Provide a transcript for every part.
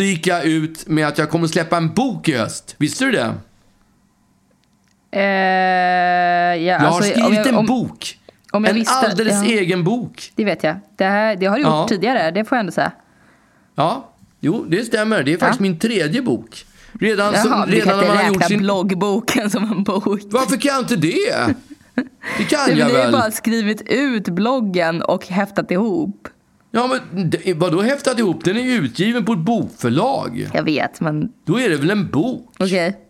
så gick jag ut med att jag kommer släppa en bok i höst. Visste du det? Eh, ja, Jag har alltså, skrivit om jag- en om- bok. om jag en visste- alldeles ja. egen bok. Det vet jag. Det, här, det har du gjort Ja. tidigare, det får jag ändå säga. Ja, jo, det stämmer. Det är faktiskt min tredje bok. Redan, som, Jaha, du redan när man har gjort sin... bloggboken som en bok. Varför kan jag inte det? Det kan Du jag har ju väl? bara skrivit ut bloggen och häftat ihop. Ja, men vadå häftat ihop? Den är ju utgiven på ett bokförlag. Jag vet, men Då är det väl en bok? okej.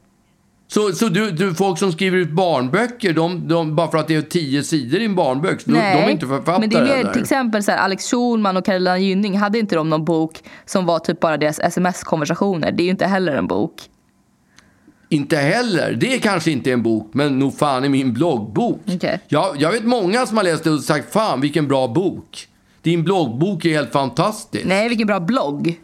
Så, så du, du, folk som skriver ut barnböcker, de, de, bara för att det är tio sidor i en barnbok, de, de är inte författare. men det är mer till exempel så här, Alex Schulman och Carolina Gynning, hade inte de någon bok som var typ bara deras sms-konversationer? Det är ju inte heller en bok. Inte heller. Det kanske inte är en bok, men nog fan är min bloggbok. Okej. Jag, jag vet många som har läst det och sagt fan vilken bra bok. Din bloggbok är helt fantastisk. Nej, vilken bra blogg.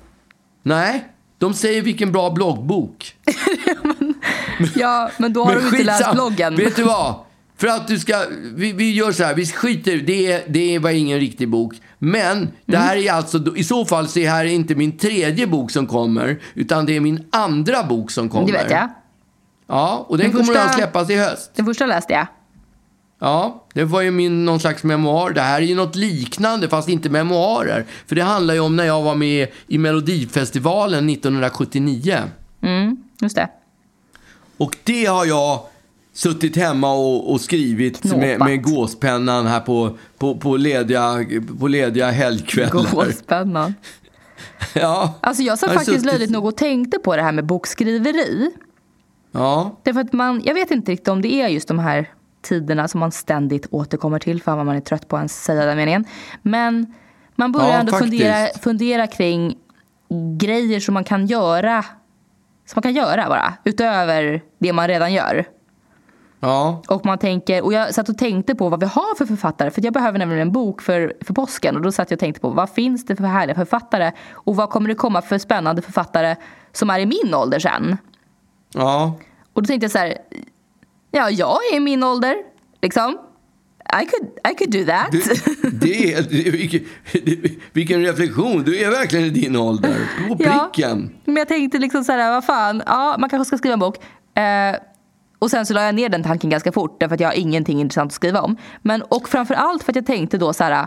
Nej, de säger vilken bra bloggbok. Ja, men då har de inte läst bloggen. Vet du vad? För att du ska, vi, vi gör så här, vi skiter det, är- det var ingen riktig bok. Men det här är alltså, i så fall så är det här inte min tredje bok som kommer, utan det är min andra bok som kommer. Det vet jag. Ja, och den, Den kommer första- att släppas i höst. Den första läste jag. Ja, det var ju min någon slags memoar. Det här är ju något liknande, fast inte memoarer. För det handlar ju om när jag var med i Melodifestivalen 1979. Mm, just det. Och det har jag suttit hemma och, och skrivit med, Knåpat. med gåspennan här på, på, på, lediga, på lediga helgkvällar. Gåspennan. Ja. Alltså jag satt faktiskt suttit- löjligt nog och tänkte på det här med bokskriveri. Ja. Därför att man, jag vet inte riktigt om det är just de här tiderna som man ständigt återkommer till för vad man är trött på att ens säga den meningen. Men man börjar Ja, ändå faktiskt. fundera, fundera kring grejer som man kan göra som man kan göra bara, utöver det man redan gör. Ja. Och man tänker, och jag satt och tänkte på vad vi har för författare. För jag behöver nämligen en bok för, för påsken. Och då satt jag och tänkte på vad finns det för härliga författare? Och vad kommer det komma för spännande författare som är i min ålder sen? Ja. Och då tänkte jag så här, ja jag är i min ålder, liksom. I could, I could do that. Det, det är, det, vilken, det, vilken reflektion. Du är verkligen i din ålder. På Ja. pricken. Men jag tänkte liksom så här, vad fan, ja man kanske ska skriva en bok. Eh, och sen så la jag ner den tanken ganska fort därför att jag har ingenting intressant att skriva om. Men, och framför allt för att jag tänkte då så här,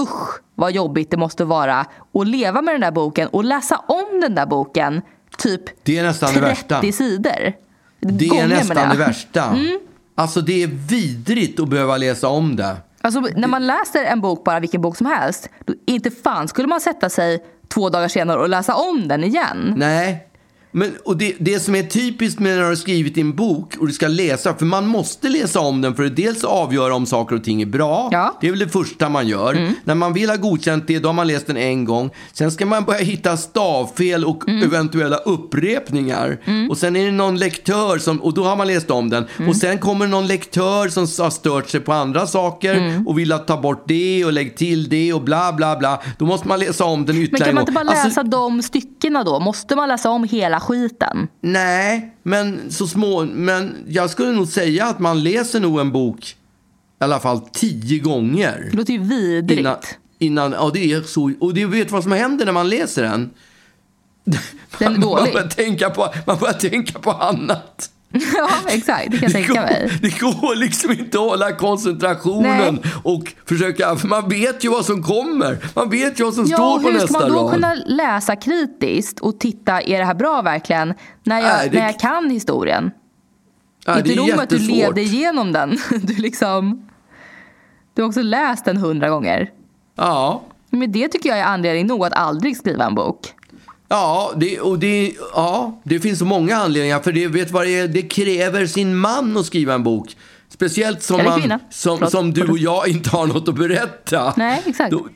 usch vad jobbigt det måste vara att leva med den där boken och läsa om den där boken typ Det är nästan det 30 värsta. sidor. Det Gånger är med nästan det värsta. Mm. Alltså det är vidrigt att behöva läsa om det. Alltså när man läser en bok, bara vilken bok som helst, då inte fan skulle man sätta sig två dagar senare och läsa om den igen. Nej. Men, och det, det som är typiskt med när du har skrivit en bok och du ska läsa, för man måste läsa om den för att dels avgöra om saker och ting är bra. Ja. Mm. Det är väl det första man gör. När man vill ha godkänt det, då har man läst den en gång. Sen ska man börja hitta stavfel och Mm. eventuella upprepningar. Och sen är det någon lektör som, och då har man läst om den. Mm. Och sen kommer någon lektör som har stört sig på andra saker Mm. och vill att ta bort det och lägg till det och bla bla bla. Då måste man läsa om den Men ytterligare kan en man inte bara läsa Alltså- de styckena då? Måste man läsa om hela skiten? Nej, men så små... Men jag skulle nog säga att man läser nog en bok i alla fall tio gånger. Det låter ju vidrigt. Innan, innan, ja, det är så. Och du vet vad som händer när man läser den? Den är man, man, dålig. börjar tänka på, man börjar tänka på annat. ja, exakt. Det kan jag tänka mig. det går liksom inte att hålla koncentrationen Nej. och försöka... För man vet ju vad som kommer. Man vet ju vad som Ja, står på hur ska nästa man då rad. kunna läsa kritiskt och titta, är det här bra verkligen? När jag, Nej, det- när jag kan historien. Inte det är nog med att du leder igenom den. Du liksom... Du har också läst den hundra gånger. Ja. Men det tycker jag är anledning nog att aldrig skriva en bok. Ja, det, och det, ja, det finns så många anledningar. För det, vet vad det, är? det kräver sin man att skriva en bok. Speciellt som, man, som, som du och jag inte har något att berätta. Nej, exakt. Då,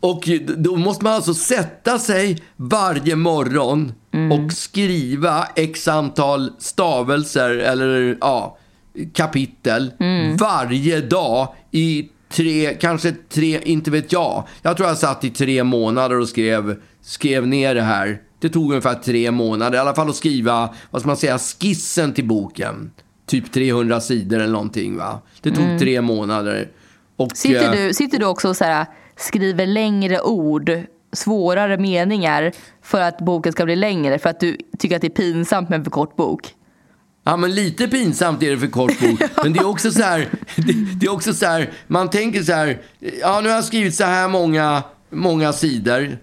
och då måste man alltså sätta sig varje morgon Mm. och skriva x antal stavelser eller ja, kapitel Mm. varje dag i tre, kanske tre, inte vet jag. Jag tror jag satt i tre månader och skrev, skrev ner det här. Det tog ungefär tre månader, i alla fall att skriva, vad ska man säga, skissen till boken. Typ 300 sidor eller någonting va. Det tog tre månader. Och, Mm. Sitter eh, du, sitter du också och så här, skriver längre ord, svårare meningar för att boken ska bli längre? För att du tycker att det är pinsamt med en för kort bok? Ja, men lite pinsamt är det för kort bok. Men det är också så här, det, det, är också så här, man tänker så här, ja nu har jag skrivit så här många, många sidor.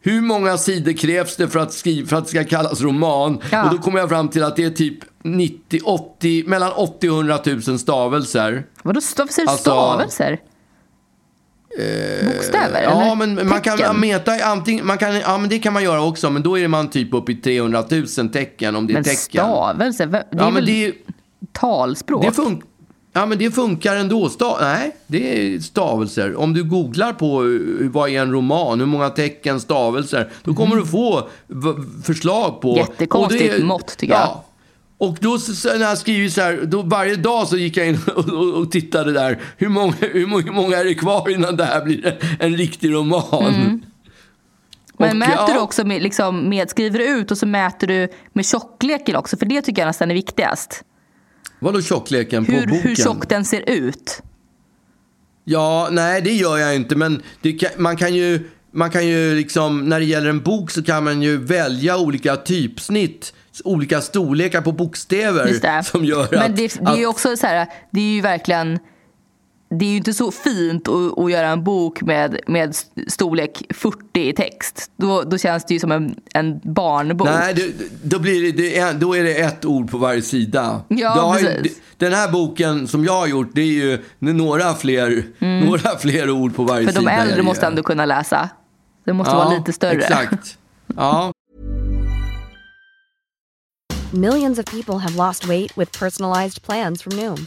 Hur många sidor krävs det för att, skriva, för att det ska kallas roman? Ja. Och då kommer jag fram till att det är typ 90, 80, mellan 80 och 100 000 stavelser. Vadå stavelser? Alltså- stavelser? Bokstäver? Ja, eller? men man kan Tecken? meta antingen, man kan, ja men det kan man göra också, men då är man typ uppe i 300 000 tecken om det är Men tecken. stavelser? Det är Ja, men väl det, talspråk? det, fun- ja, men det funkar ändå. Sta- nej, det är stavelser. Om du googlar på eh, vad är en roman, hur många tecken, stavelser, då kommer du få förslag på... Jättekonstigt det- mått, tycker jag. ja. Och då när jag skriver så här, då varje dag så gick jag in och, och, och tittade där. Hur många, hur, må- hur många är det kvar innan det här blir en, en riktig roman? Mm. Men Och, mäter ja. du också med, liksom, med, skriver du ut och så mäter du med tjockleken också? För det tycker jag nästan är viktigast. Vadå tjockleken på Hur, boken? hur tjock den ser ut. Ja, nej det gör jag inte. Men kan, man kan ju, man kan ju liksom, när det gäller en bok så kan man ju välja olika typsnitt, olika storlekar på bokstäver som gör Men att... det, det är ju också så här, det är ju verkligen det är ju inte så fint att, att göra en bok med, med storlek 40 i text. Då, då känns det ju som en, en barnbok. Nej, det, då, blir det, det är, då är det ett ord på varje sida. Ja, precis. Den här boken som jag har gjort, det är ju några fler, några fler ord på varje Mm. För sida. de är äldre måste ändå kunna läsa. Det måste ja, vara lite större. Exakt. Ja. Millions of people have lost weight with personalized plans from Noom,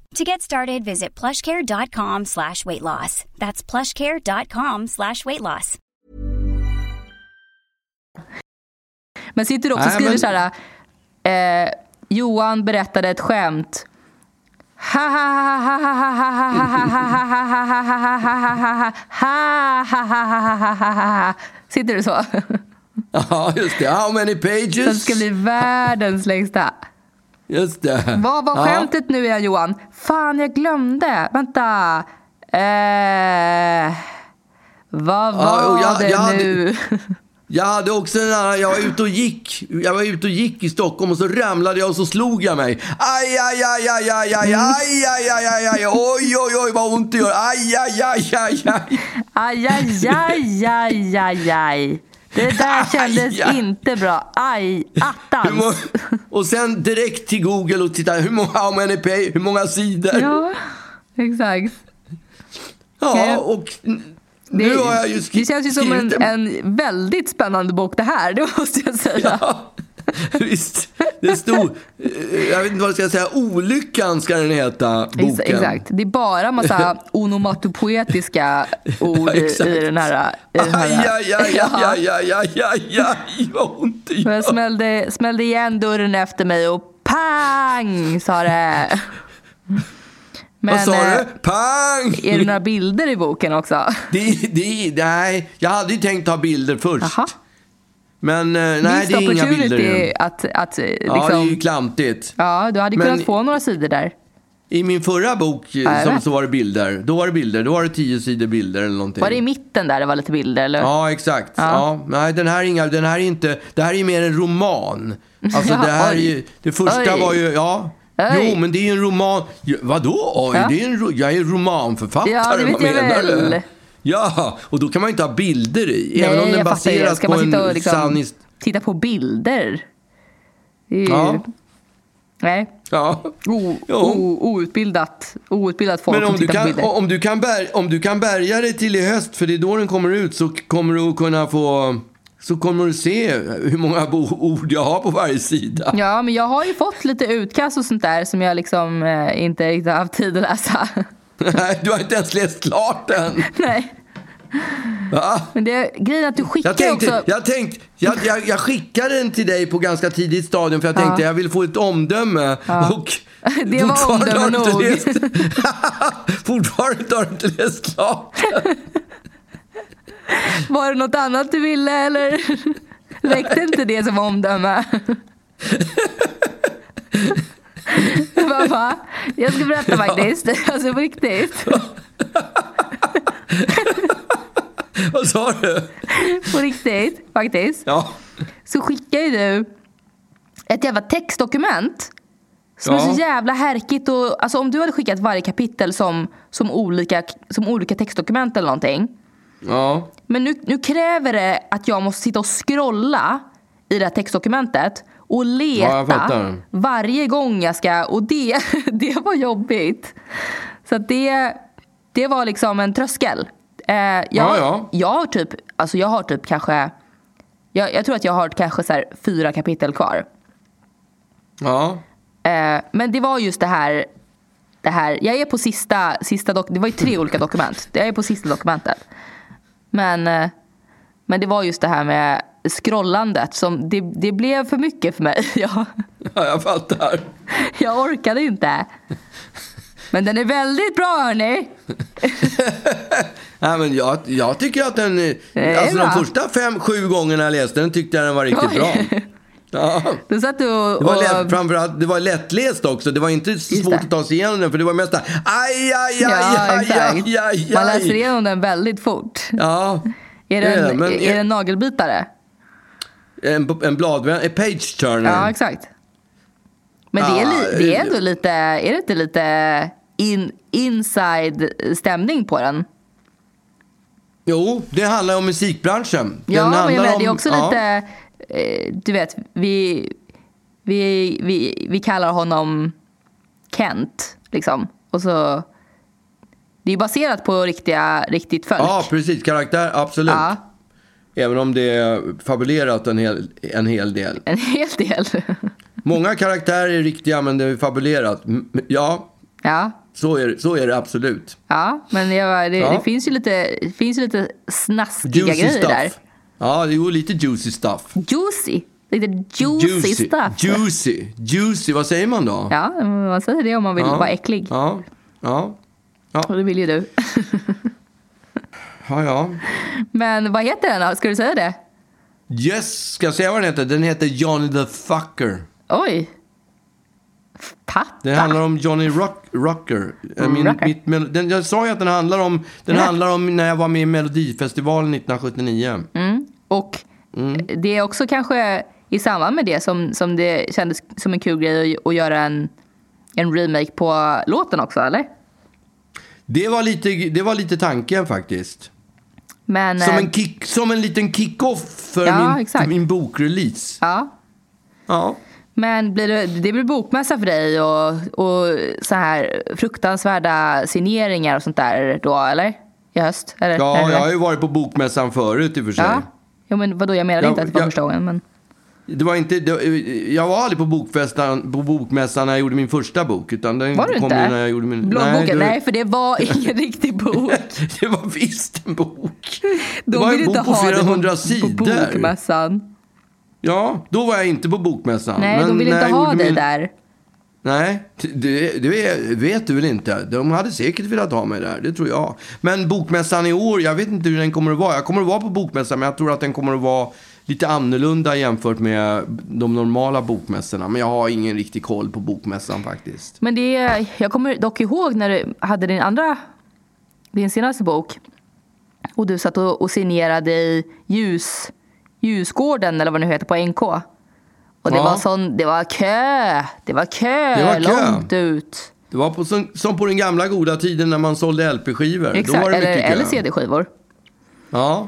To get started, visit plushcare.com slash weight loss. That's plushcare.com slash weight loss. Men sitter du också och skriver så här, eh, Johan berättade ett skämt. Sitter du så? Ja, just det. How many pages? Den ska bli världens längsta. Just det. Vad var Ja. skämtet nu igen Johan? Fan jag glömde. Vänta. Eh, vad var Ja, jag- det jag hade- nu? Jag hade också en annan, jag var ute och gick. Jag var ute och gick i Stockholm och så ramlade jag och så slog jag mig. Aj, aj, aj, aj, aj, aj, aj, aj, aj, aj, aj, oj, oj, oj, vad ont det gör. Aj, aj, aj, aj, aj. Aj, aj, aj, aj, aj, aj. Det där kändes Aj, inte bra. Aj, attans. må- och sen direkt till Google och titta, hur många, how many pay, hur många sidor? Ja, Ja, exakt. Okej. och n- Det, nu har jag ju skri- det känns ju som en, skrivit en väldigt spännande bok det här, det måste jag säga. Ja, visst. Det stod, eh, jag vet inte vad jag ska säga, Olyckan ska den heta, boken. Exakt. Det är bara massa onomatopoetiska ord Ja, i, den här. I den Aj, här. aj, aj, aj, aj, aj, aj, aj, vad ont det Och jag gör. smällde, smällde igen dörren efter mig och pang sa det. Men Vad sa eh, du? Pang! är det några bilder i boken också? Det, det, nej, jag hade ju tänkt ha bilder först. Jaha. Men eh, nej, det är inga bilder att, att eh, Ja, det är ju liksom, klantigt. ja, du hade Men- kunnat få några sidor där. I min förra bok eh, som, så var det bilder. Då var det bilder. Då var det tio sidor bilder eller någonting. Var det i mitten där det var lite bilder? Eller? Ja, exakt. Ja. Ja. nej, den här, är inga, den här är inte... Det här är mer en roman. Alltså, Ja, det här är oj. ju... Det första Oj. var ju... Ja. Oj. Jo, men det är ju en roman. Vadå? Oj, Ja. det är en, jag är romanförfattare. Ja, det vet jag väl. du? Ja, och då kan man ju inte ha bilder i. Nej, även om den baseras på en liksom sann hist- titta på bilder? Ju... Ja. Nej. Ja. O, o, outbildat, outbildat folk Men som om du, tittar på kan, bilder. om, du kan bär, om du kan bärga dig till i höst, för det är då den kommer ut, så kommer du att kunna få... Så kommer du se hur många ord jag har på varje sida. Ja, men jag har ju fått lite utkast och sånt där som jag liksom eh, inte riktigt har haft tid att läsa. Nej, du har inte ens läst klart den. Nej. Va? Men det, grejen är att du skickar Jag tänkte, också... jag, tänkte jag, jag, jag skickade den till dig på ganska tidigt stadium för jag tänkte jag vill få ett omdöme. Och Det var omdöme nog. läst- Fortfarande har du inte läst klart. Var det något annat du ville eller räckte inte det som omdöme? Va? Jag ska berätta faktiskt. Alltså på riktigt. Vad sa du? På riktigt faktiskt. Ja. Så skickar ju du ett jävla textdokument. Som är Ja. så jävla härkigt. Och, alltså om du hade skickat varje kapitel som, som, olika, som olika textdokument eller någonting. Ja. Men nu, nu kräver det att jag måste sitta och scrolla i det här textdokumentet och Ja, leta fattar. varje gång jag ska. Och det, det var jobbigt. Så det, det var liksom en tröskel. Eh, jag, Ja, ja. jag har typ, alltså jag har typ kanske, jag, jag tror att jag har kanske så här fyra kapitel kvar. Ja. Eh, men det var just det här, det här jag är på sista, sista dok, det var ju tre olika dokument. Jag är på sista dokumentet. Men, eh, men det var just det här med scrollandet som det, det blev för mycket för mig. Jag, ja, jag fattar. jag orkade inte. Men den är väldigt bra hörni. Nej, men jag, jag tycker att den... Är Alltså de första fem, sju gångerna jag läste den tyckte jag den var riktigt Oj. bra. Ja. Satt du och... Det var, och lätt, framförallt, det var lättläst också. Det var inte svårt att ta sig igenom den för det var mest aj, aj, aj, ja, aj, aj, aj, aj. Man läser igenom den väldigt fort. Ja, Är det är en, det, men- är det en nagelbitare? En, en bladvän, en page turner. Ja, exakt. Men det är, Ja, li, det är ändå lite, är det inte lite in, inside stämning på den? Jo, det handlar om musikbranschen. Den Ja, men jag menar, om, det är också ja. lite, eh, du vet, vi, vi, vi, vi kallar honom Kent, liksom. Och så, det är baserat på riktiga, riktigt folk. Ja, precis. Karaktär, absolut. Ja, Även om det är fabulerat en hel, en hel del. en hel del. Många karaktärer är riktiga, men det är fabulerat. Ja, ja. så är, det- så är det absolut. Ja, men jag, det, Ja. det finns ju lite, det finns ju lite snaskiga Juicy grejer stuff. där. Ja, det är lite juicy stuff. Juicy. Lite juicy, stuff. Juicy. Juicy, vad säger man då? Ja, man säger det om man vill Ja. vara äcklig. Ja, ja, Och det vill ju du. ja. ja. Men vad heter den då? Ska du säga det? Yes, ska jag säga vad den heter? Den heter Johnny the Fucker. Oj. Pappa. Det handlar om Johnny Rock, Rocker. Eh, Min, Rocker. mitt, den, jag sa ju att den handlar om, den Ja. handlar om när jag var med i Melodifestivalen 1979. Och Mm. det är också kanske i samband med det som, som det kändes som en kul grej att, att göra en, en remake på låten också, eller? Det var lite, det var lite tanken faktiskt. Men, Som eh, en, kick, som en liten kick-off för Ja, min, min bokrelease. ja. Ja. Men blir det, det blir bokmässa för dig och, och så här fruktansvärda signeringar och sånt där då, eller? I höst? Eller, Ja, eller? jag har ju varit på bokmässan förut i och för sig. Ja. Jo, men vadå, jag menade Ja, inte att det var jag- första gången. Men... Det var inte, det, jag var aldrig på, bokmässan, på bokmässan när jag gjorde min första bok. Utan den Var du kom inte? när jag gjorde min... Bloggbooken? det- Nej, för det var ingen riktig bok. det var visst en bok. det De var vill en inte bok på ha det 400 på, sidor. på bokmässan. Ja, då var jag inte på bokmässan. Nej, Men de vill när inte ha dig min- där. Nej, det, det vet du väl inte. De hade säkert velat ha mig där, det tror jag. Men bokmässan i år, jag vet inte hur den kommer att vara. Jag kommer att vara på bokmässan, men jag tror att den kommer att vara lite annorlunda jämfört med de normala bokmässorna. Men jag har ingen riktig koll på bokmässan faktiskt. Men det är, jag kommer dock ihåg när du hade din andra, din senaste bok. Och du satt och, och signerade i ljus, Ljusgården eller vad det nu heter på NK. Och det, Ja. var sån, det var kö, det var kö, Det var kö. långt ut. Det var på, som, som på den gamla goda tiden när man sålde LP-skivor. Exakt, eller, eller CD-skivor. Ja.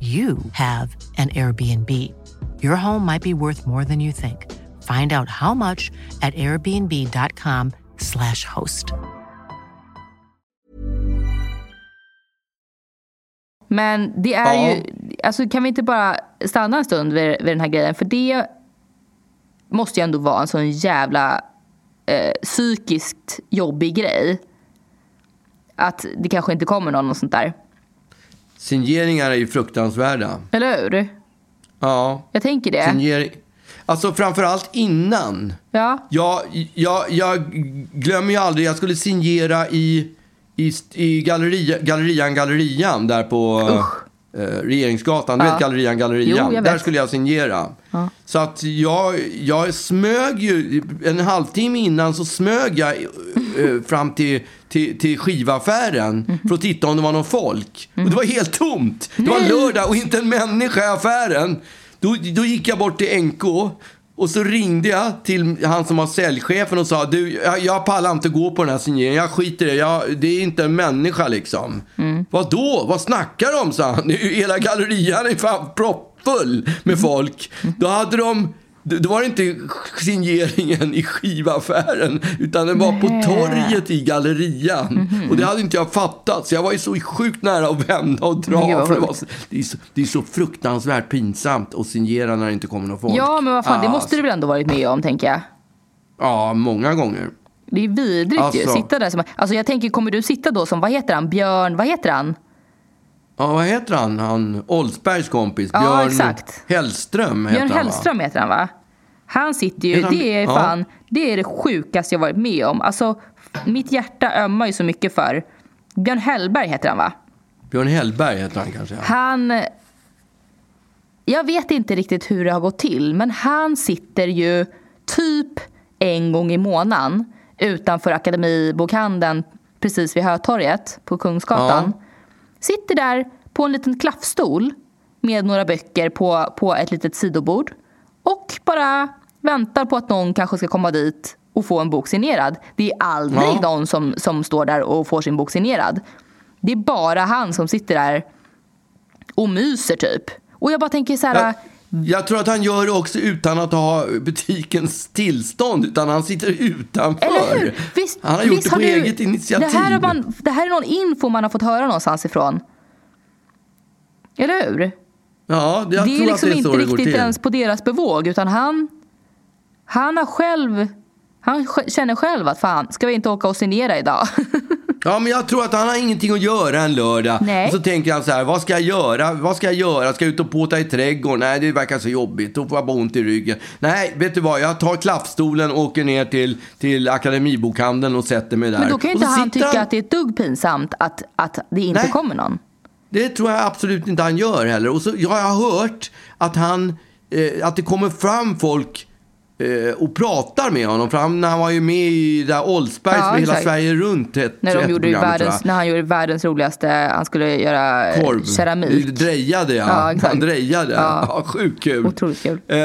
you have an Airbnb. Your home might be worth more than you think. Find out how much at airbnb.com/slash host. Men det är Ja. ju, alltså kan vi inte bara stanna en stund vid, vid den här grejen? För det måste ju ändå vara en sån jävla eh, psykiskt jobbig grej. Att det kanske inte kommer någon och sånt där. Signeringar är ju fruktansvärda. Eller hur? Ja. Jag tänker det. Signering. Alltså framförallt innan. Ja. Jag, jag, jag glömmer ju aldrig, jag skulle signera i, i, i galleria, Gallerian Gallerian där på eh, Regeringsgatan. Du Ja. vet Gallerian Gallerian? Jo, där skulle jag signera. Så att jag, jag smög ju, en halvtimme innan så smög jag eh, fram till, till, till skivaffären Mhm. för att titta om det var någon folk. Och det var helt tomt. Det var Nej. lördag och inte en människa i affären. Då, då gick jag bort till NK och så ringde jag till han som var säljchefen och sa du, jag, jag pallar inte gå på den här signeringen. Jag skiter i det. Jag, det är inte en människa liksom. Mm. Vad då? Vad snackar de? om?" sa han. Hela gallerian är fan proppfull med folk. Då hade de då var det inte signeringen i skivaffären utan den var på torget i gallerian. Mhm. Och det hade inte jag fattat. Så jag var ju så sjukt nära att vända och dra. Vad för det, var så, det, är så, det är så fruktansvärt pinsamt att signera när det inte kommer någon folk. Ja, men vad fan, det Ah, måste du väl ändå varit med om, tänker jag. Ja, många gånger. Det är vidrigt ju. Alltså. Sitta där som, alltså jag tänker, kommer du sitta då som, vad heter han, Björn, vad heter han? Ja, vad heter han? Han Oldsbergs kompis. Ja, Björn exakt. Hellström heter Björn han, va? Hellström heter han va? Han sitter ju, han- det är ja. fan, det är det sjukaste jag varit med om. Alltså, mitt hjärta ömmar ju så mycket för Björn Hellberg heter han va? Björn Hellberg heter han kanske. Ja. Han... Jag vet inte riktigt hur det har gått till, men han sitter ju typ en gång i månaden utanför Akademibokhandeln precis vid Hötorget på Kungsgatan. Sitter där på en liten klaffstol med några böcker på, på ett litet sidobord och bara väntar på att någon kanske ska komma dit och få en bok signerad. Det är aldrig Ja. någon som, som står där och får sin bok signerad. Det är bara han som sitter där och myser typ. Och jag bara tänker så här... Jag, jag tror att han gör det också utan att ha butikens tillstånd, utan han sitter utanför. Eller hur? Visst, han har gjort visst det på du- eget initiativ. Det här, man, det här är någon info man har fått höra någonstans ifrån. Eller hur? Ja, jag det är tror liksom att det är inte så det går riktigt till. ens på deras bevåg utan han, han har själv, han känner själv att fan, ska vi inte åka och signera idag? Ja, men jag tror att han har ingenting att göra en lördag. Nej. Och så tänker han så här, vad ska jag göra? Vad ska jag göra? Ska jag ut och påta i trädgården? Nej, det verkar så jobbigt. Då får jag bara ont i ryggen. Nej, vet du vad? Jag tar klaffstolen och åker ner till, till Akademibokhandeln och sätter mig där. Men då kan ju inte han tycka att det är ett dugg pinsamt att, att det inte Nej. kommer någon. Det tror jag absolut inte han gör heller. Och så, jag har hört att, han, eh, att det kommer fram folk och pratar med honom. För han, när han var ju med i det där Oldsbergs Ja, med Hela. Sverige runt. Ett, När, de gjorde världens, när han gjorde världens roligaste, han skulle göra eh, Korv. keramik. Drejade ja. Ja, exakt. han drejade. Ja. Ja. sjukt kul. Otroligt kul. Eh,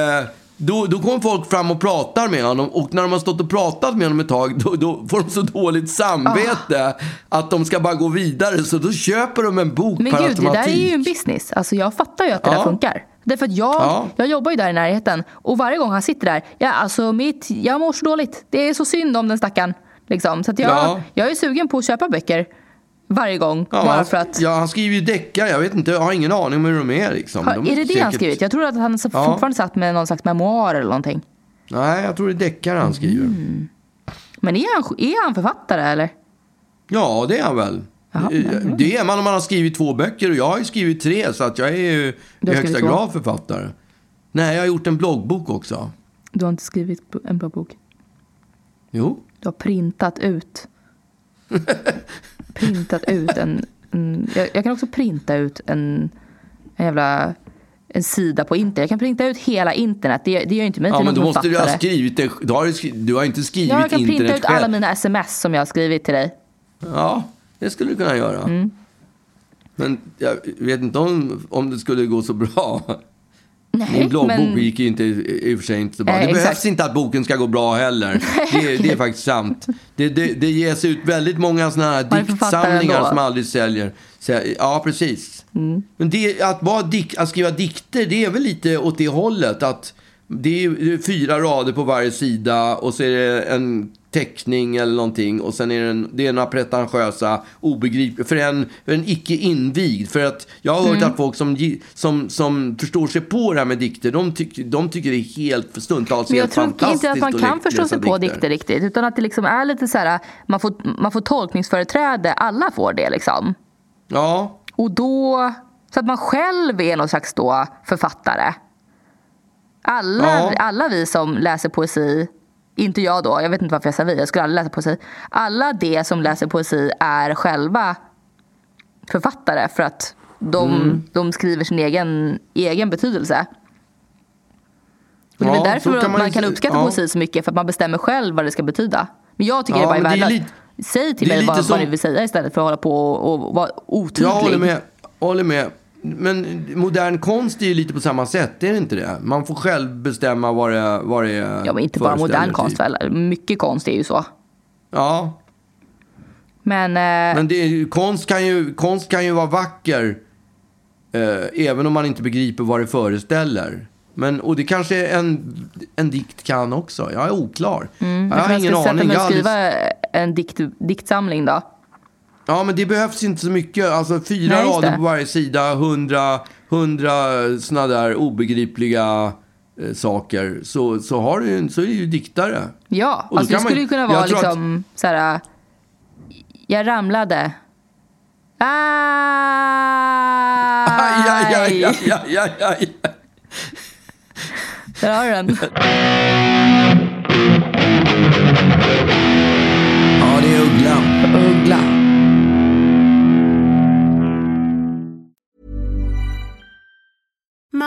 då, då kommer folk fram och pratar med honom och när de har stått och pratat med honom ett tag då, då får de så dåligt samvete att de ska bara gå vidare så då köper de en bok Men per gud, det där automatik. är ju en business. Alltså jag fattar ju att det Ja. där funkar. Därför att jag, Ja. jag jobbar ju där i närheten och varje gång han sitter där, ja, alltså mitt, jag mår så dåligt. Det är så synd om den stackaren. Liksom. Så jag, Ja. jag är sugen på att köpa böcker. Varje gång. Ja, bara han, för att... ja, han skriver ju deckare. Jag vet inte, jag har ingen aning om hur de är. Liksom. Har, de är det det han säkert- skrivit? Jag tror att han Ja. fortfarande satt med någon slags memoar eller någonting. Nej, jag tror det är deckare han skriver. Mm. Men är han, är han författare eller? Ja, det är han väl. Jaha, Eh, ja. Det är man om man har skrivit två böcker och jag har ju skrivit tre så att jag är ju i högsta grad författare. Nej, jag har gjort en bloggbok också. Du har inte skrivit en bra bok. Jo. Du har printat ut. printat ut en... en jag, jag kan också printa ut en, en jävla en sida på internet. Jag kan printa ut hela internet. Det, det gör inte mig Ja, till men någon då måste du ha författare. skrivit det. Du har, du har inte skrivit Ja, jag kan internet printa ut själv. alla mina sms som jag har skrivit till dig. Ja, det skulle du kunna göra. Mm. Men jag vet inte om, om det skulle gå så bra. Nej, Min bloggbok men- gick ju inte, i och för sig inte så bra. Nej, det behövs inte att boken ska gå bra heller. Det, det är faktiskt sant. Det, det, det ges ut väldigt många sådana här diktsamlingar som aldrig säljer. Ja, precis. Mm. Men det, att, vara dik, att skriva dikter, det är väl lite åt det hållet. Att det är, det är fyra rader på varje sida och så är det en teckning eller någonting. Och sen är det, en, det är några pretentiösa, obegripliga, för en, för en icke invigd. För att jag har hört Mm. att folk som, som, som förstår sig på det här med dikter, de, tyck, de tycker det är helt för stundtals Men jag helt tror inte fantastiskt att man kan förstå sig på dikter riktigt. Utan att det liksom är lite så här, man får, man får tolkningsföreträde. Alla får det liksom. Ja, Och då, så att man själv är någon slags då författare. Alla, Ja. alla vi som läser poesi, inte jag då, jag vet inte varför jag sa vi, jag skulle aldrig läsa poesi. Alla de som läser poesi är själva författare för att de, Mm. de skriver sin egen, egen betydelse. Och det är Ja, därför kan man, man kan uppskatta ja. poesi så mycket, för att man bestämmer själv vad det ska betyda. Men jag tycker Ja, det bara är värdelöst. Säg till mig vad, lite vad som- ni vill säga istället för att hålla på och, och vara otydlig. jag håller med. Håller med. Men modern konst är ju lite på samma sätt, är det inte det? Man får själv bestämma vad det, vad det Ja, men inte bara modern konst väl? Mycket konst är ju så. Ja, Men, eh, men det är, konst, kan ju, konst kan ju vara vacker eh, även om man inte begriper vad det föreställer. Men, och det kanske en, en dikt kan också. Jag är oklar. jag jag har ingen sätta aning. mig Jag och har aldrig- skriva en dikt, diktsamling då. Ja, men det behövs inte så mycket. Alltså fyra Nej, rader på varje sida, hundra, hundra såna där obegripliga eh, saker. Så, så, har du, så är du ju diktare. Ja, alltså det kan man- skulle ju kunna vara tror att- liksom så här. Jag ramlade. Aj, aj, aj, aj, aj, aj, aj. Där har du den.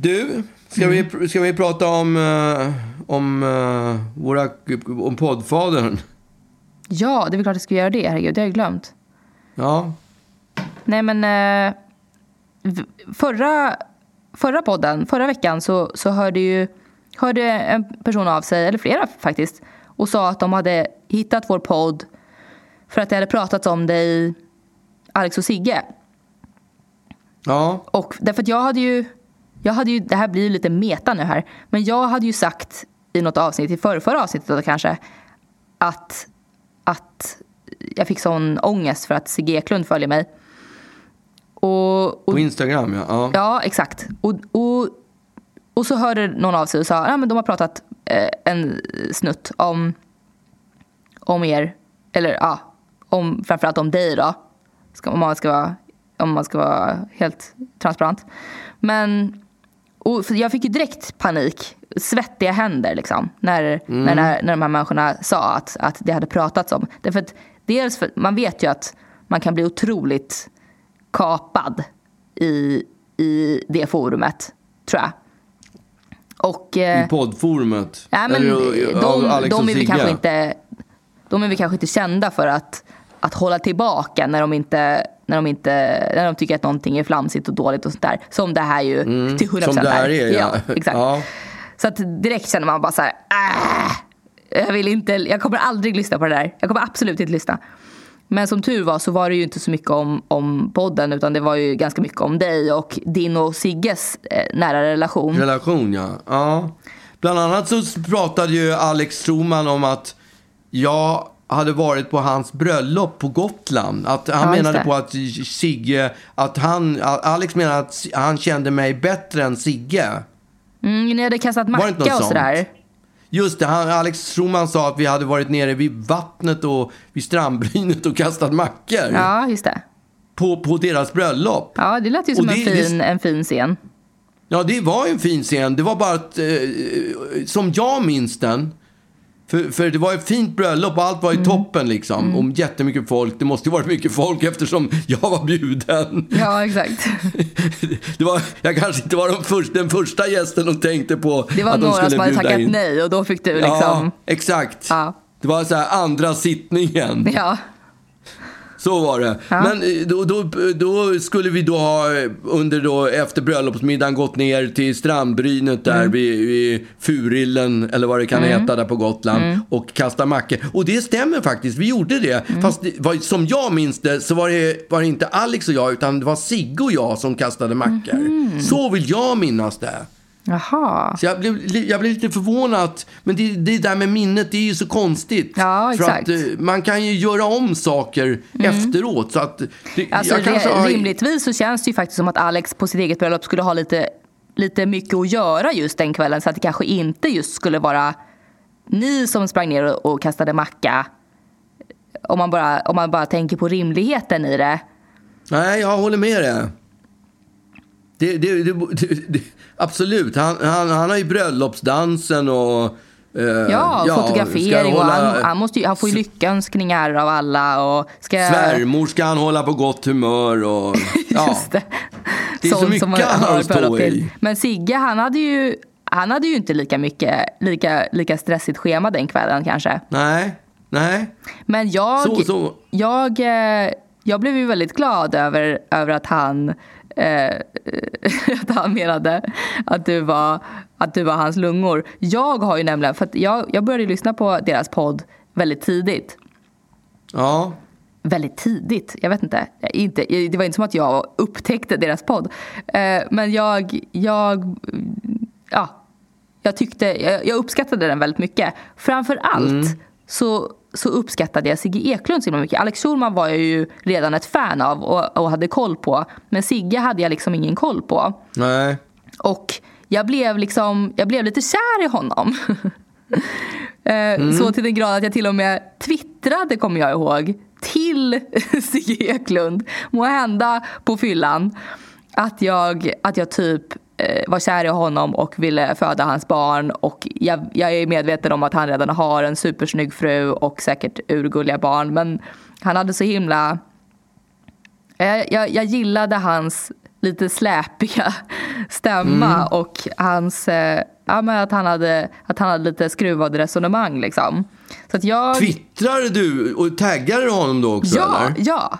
Du, ska, vi, ska vi prata om, eh, om, eh, våra, om poddfadern? Ja, det är väl klart jag ska göra det. Herregud, det har jag glömt. Ja, Nej men eh, förra, förra podden, förra veckan så, så hörde ju hörde en person av sig, eller flera faktiskt, och sa att de hade hittat vår podd för att det hade pratats om i Alex och Sigge. ja, Och därför att jag hade ju, jag hade ju, det här blir ju lite meta nu här, men jag hade ju sagt i något avsnitt, i förra, förra avsnittet då kanske, att, att jag fick sån ångest för att Sigge Eklund följer mig. Och, och, på Instagram ja. ja. Ja, exakt. Och, och, och så hörde någon av sig och sa att de har pratat eh, en snutt om, om er eller ja, om, framförallt om dig då. Ska, om, man ska vara, om man ska vara helt transparent. Men och jag fick ju direkt panik, svettiga händer liksom. När, Mm. när, när, när de här människorna sa att, att det hade pratats om. Därför att dels för, man vet ju att man kan bli otroligt kapad i, i det forumet, tror jag. Och, eh, I poddforumet. Ja, men Eller, av de, och de, är Sigge. kanske inte, de är väl kanske inte kända för att, att hålla tillbaka när de, inte, när, de inte, när de tycker att någonting är flamsigt och dåligt och sånt där. Som det här ju till 100% Mm, Som det här är, ja. exakt. Ja. Så att direkt känner man bara så här, äh, jag vill inte, jag kommer aldrig lyssna på det där. Jag kommer absolut inte lyssna. Men som tur var så var det ju inte så mycket om, om podden utan det var ju ganska mycket om dig och din och Sigges eh, nära relation. Relation, ja. ja. Bland annat så pratade ju Alex Stroman om att jag hade varit på hans bröllop på Gotland. Att han Ja, menade det. på att Sigge, att han, Alex menade att han kände mig bättre än Sigge. Mm, ni hade kastat det macka något och sådär. Just det, han, Alex Stroman sa att vi hade varit nere vid vattnet och vid strandbrynet och kastat mackor. Ja, just det. På, på deras bröllop. Ja, det lät ju som det- en, det- fin, en fin scen. Ja, det var en fin scen. Det var bara att, eh, som jag minns den, för, för det var ett fint bröllop och allt var i Mm. toppen liksom. Och jättemycket folk. Det måste ju varit mycket folk eftersom jag var bjuden. Ja, exakt. Det var, jag kanske inte var de först, den första gästen de tänkte på Det var att de några skulle som hade tackat in. nej och då fick du Ja, liksom... exakt. Ja. Det var så här andra sittningen. Ja. Så var det. Ja. Men eh, då, då, då skulle vi då ha eh, under då efter bröllopsmiddagen gått ner till strandbrynet där Mm. vid, vid Furillen eller vad det kan heta där på Gotland Mm. och kasta mackor. Och det stämmer faktiskt, vi gjorde det. Fast det var, som jag minns det så var det, var det inte Alex och jag utan det var Sigge och jag som kastade mackor. Mhm. Så vill jag minnas det. Jaha. Så jag blev, jag blev lite förvånad. Men det, det där med minnet, det är ju så konstigt. Ja, För exakt. att eh, man kan ju göra om saker efteråt. Så att det, Alltså, re- har... Rimligtvis så känns det ju faktiskt som att Alex på sitt eget bröllop skulle ha lite, lite mycket att göra just den kvällen. Så att det kanske inte just skulle vara ni som sprang ner och, och kastade macka. Om man, bara, om man bara tänker på rimligheten i det. Nej, jag håller med dig. Det, det, det, absolut. Han, han, han har ju bröllopsdansen och... eh, Ja, ska fotografering och hålla- han, han, måste ju, han får ju lyckönskningar av alla. Och ska, Svärmor ska han hålla på gott humör och... Ja. Just det. Det är så mycket man han har att stå i. Men Sigge han hade ju, han hade ju inte lika mycket, lika, lika stressigt schema den kvällen kanske. Nej, nej. Men jag, Så- så. jag, eh, jag blev ju väldigt glad över, över att han eh, att han menade att du, var, att du var hans lungor. Jag har ju nämligen, för att jag, jag började lyssna på deras podd väldigt tidigt. Ja. Väldigt tidigt, jag vet inte. inte. Det var inte som att jag upptäckte deras podd. Eh, men jag, jag, ja, jag, tyckte, jag, jag uppskattade den väldigt mycket. Framför allt så, så uppskattade jag Sigge Eklund så himla mycket. Alex Schulman var jag ju redan ett fan av och, och hade koll på. Men Sigge hade jag liksom ingen koll på. Nej. Och jag blev, liksom, jag blev lite kär i honom. Eh, Så till den grad att jag till och med twittrade, kommer jag ihåg, till Sigge Eklund, må hända på fyllan, att jag, att jag typ var kär i honom och ville föda hans barn. Och jag, jag är medveten om att han redan har en supersnygg fru och säkert urgulliga barn. Men han hade så himla jag, jag, jag gillade hans lite släpiga stämma Mm. och hans, eh, ja, men att, han hade, att han hade lite skruvade resonemang. Liksom. Så att jag, Twittrade du och taggade du honom då också ja, eller? ja.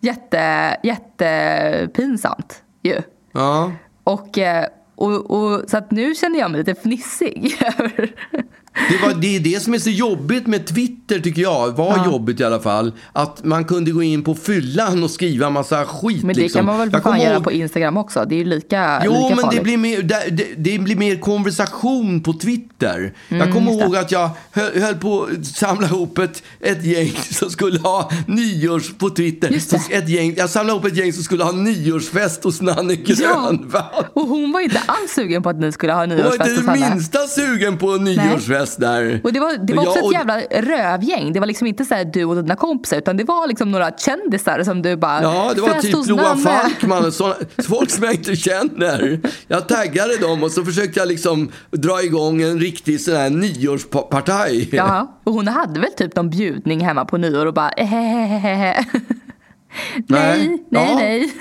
Jätte, jättepinsamt ju. Ja. Och, eh, och, och, så att nu känner jag mig lite fnissig. över- Det, var, det är det som är så jobbigt med Twitter tycker jag. Var jobbigt i alla fall. Att man kunde gå in på fyllan och skriva massa skit. Men det liksom. kan man väl för Jag fan kommer göra ihåg- på Instagram också. Det är ju lika, Jo, lika men farligt. det blir, mer, det, det, blir mer konversation på Twitter. jag kommer Mm, just det. ihåg att jag höll, höll på att samla ihop ett, ett gäng som skulle ha nyårs på Twitter. Så Ett gäng, jag samlade ihop ett gäng som skulle ha nyårsfest hos Nanne Grönvall. Och hon var inte alls sugen på att ni skulle ha Hon var nyårsfest inte hos det henne. minsta sugen på en nyårsfest. Fest där. Och det var, det var också och- ett jävla rövgäng. Det var liksom inte så här du och dina kompisar utan det var liksom några kändisar som du bara Ja, det var "Fest typ Loa Nanne." Falkman och såna, folk som jag inte känner. Jag taggade dem och så försökte jag liksom dra igång en riktig sån här nyårspartaj. Ja, och hon hade väl typ någon bjudning hemma på nyår och bara ehehehe. Nej, nej, Ja. nej.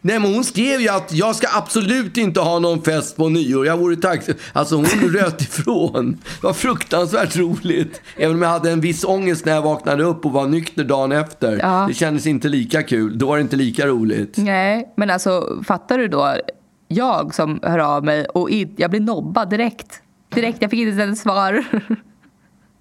Nej, men hon skrev ju att jag ska absolut inte ha någon fest på nyår. Jag vore tacksam. Alltså hon röt ifrån. Det var fruktansvärt roligt. Även om jag hade en viss ångest när jag vaknade upp och var nykter dagen efter. Ja. Det kändes inte lika kul. Då var det inte lika roligt. Nej, men alltså fattar du då? Jag som hör av mig och jag blir nobbad direkt. Direkt, jag fick inte ens svar.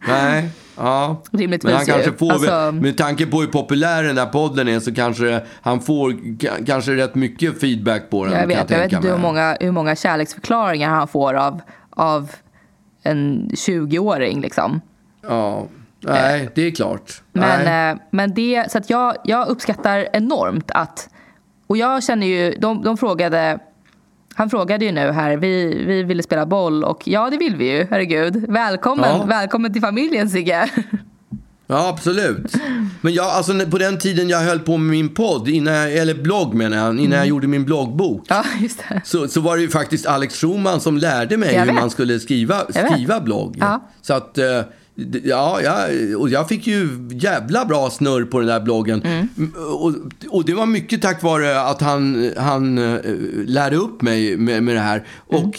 Nej, ja. Rimligtvis Men han kanske får, Alltså- med tanke på hur populär den där podden är så kanske han får ka- kanske rätt mycket feedback på den. Jag vet, jag vet tänka inte hur många, hur många kärleksförklaringar han får av, av en 20-åring liksom. Ja, nej, det är klart. Men, nej. eh, men det, så att jag, jag uppskattar enormt att, och jag känner ju, de, de frågade, han frågade ju nu här, vi, vi ville spela boll och ja det vill vi ju, herregud. Välkommen, Ja. välkommen till familjen Sigge. Ja, absolut. Men jag, alltså, på den tiden jag höll på med min podd, innan jag, eller blogg menar jag, innan jag gjorde min bloggbok. Ja, just det. Så, så var det ju faktiskt Alex Schumann som lärde mig hur man skulle skriva, skriva blogg. Ja. Så att, eh, ja, ja, och jag fick ju jävla bra snurr på den där bloggen. Mm. Och, och det var mycket tack vare att han, han eh, lärde upp mig med, med det här. Mm. Och,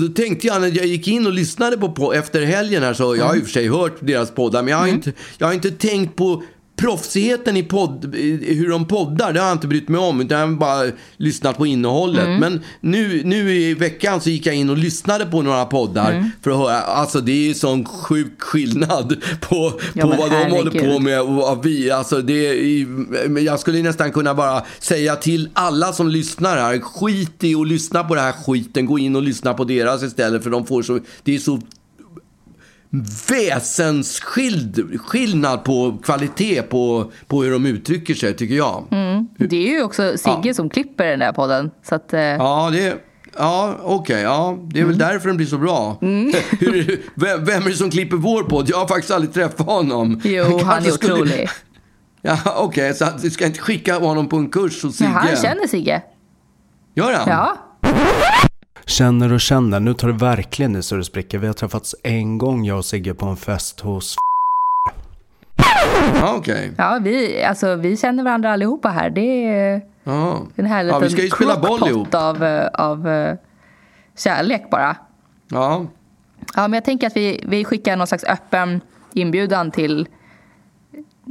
då tänkte jag när jag gick in och lyssnade på, på efter helgen här så, jag har i och för sig hört deras poddar, men jag har, Mm. inte, jag har inte tänkt på proffsigheten i podd, hur de poddar, det har jag inte brytt mig om. Utan jag har bara lyssnat på innehållet. Mm. Men nu, nu i veckan så gick jag in och lyssnade på några poddar Mm. för att höra. Alltså det är sån sjuk skillnad på, Ja, på vad de håller på med och vad vi. Alltså det är, jag skulle nästan kunna bara säga till alla som lyssnar här. Skit i att lyssna på den här skiten. Gå in och lyssna på deras istället. För de får så, det är så väsensskild skillnad på kvalitet på, på hur de uttrycker sig, tycker jag. Det är ju också Sigge Ja. som klipper den där podden. Så att, eh, Ja, det... Ja, okej. ja, det är väl därför den blir så bra. Hur, vem, vem är det som klipper vår podd? Jag har faktiskt aldrig träffat honom. jo, han är otrolig. Ja, okej. så att vi ska inte skicka honom på en kurs hos Sigge? Men han känner Sigge. Gör han? Ja. Känner och känner, nu tar det verkligen i så det spricker. Vi har träffats en gång jag och Sigge på en fest hos Ja, okej. Ja, vi, alltså, vi känner varandra allihopa här. Det är Ja. en härlig Ja, vi ska ju spela boll ihop. av, av eh, kärlek bara. Ja. Ja, men jag tänker att vi, vi skickar någon slags öppen inbjudan till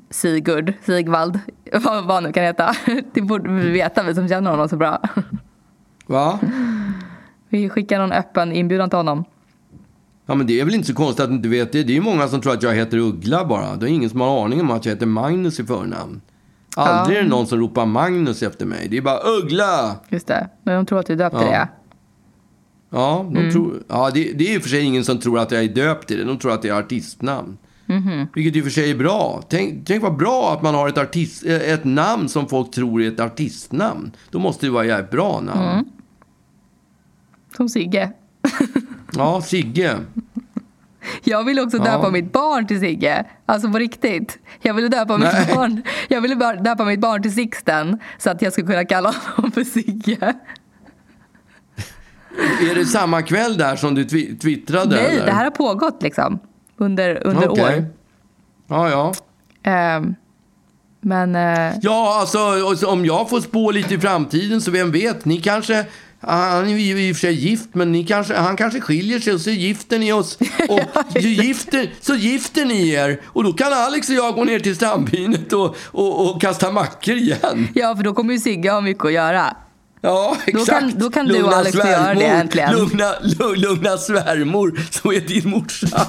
Sigurd, Sigvald, vad, vad han nu kan heta. Det borde vi veta, vi som känner honom så bra. Va? Vi skickar någon öppen inbjudan till honom. Ja, men det är väl inte så konstigt att du inte vet det. Det är ju många som tror att jag heter Uggla bara. Det är ingen som har aning om att jag heter Magnus i förnamn. Aldrig är det någon som ropar Magnus efter mig. Det är bara Uggla! Just det, men de tror att du är döpt till Ja. det. Ja, de tror, ja det, det är i och för sig ingen som tror att jag är döpt till det. De tror att det är artistnamn. Vilket i och för sig är bra. Tänk, tänk vad bra att man har ett, artist, eh, ett namn som folk tror är ett artistnamn. Då måste det vara ett jävligt bra namn. Som Sigge. Ja, Sigge. Jag ville också Ja. döpa mitt barn till Sigge. Alltså på riktigt. Jag ville döpa mitt barn, jag ville döpa mitt barn till Sixten så att jag skulle kunna kalla honom för Sigge. Är det samma kväll där som du twi- twittrade? Nej, eller? det här har pågått liksom under, under Okej. år. Ja, ja. Ehm, men eh, Ja, alltså om jag får spå lite i framtiden så vem vet, ni kanske han är ju i och för sig gift, men kanske, han kanske skiljer sig och så gifter ni oss. Och gifter, så gifter ni er. Och då kan Alex och jag gå ner till stambynet och, och, och kasta mackor igen. ja, för då kommer ju Sigge ha mycket att göra. Ja, Då exakt. kan- då kan du och Alex få göra det äntligen. Lugna, lugna svärmor, så är din morsa.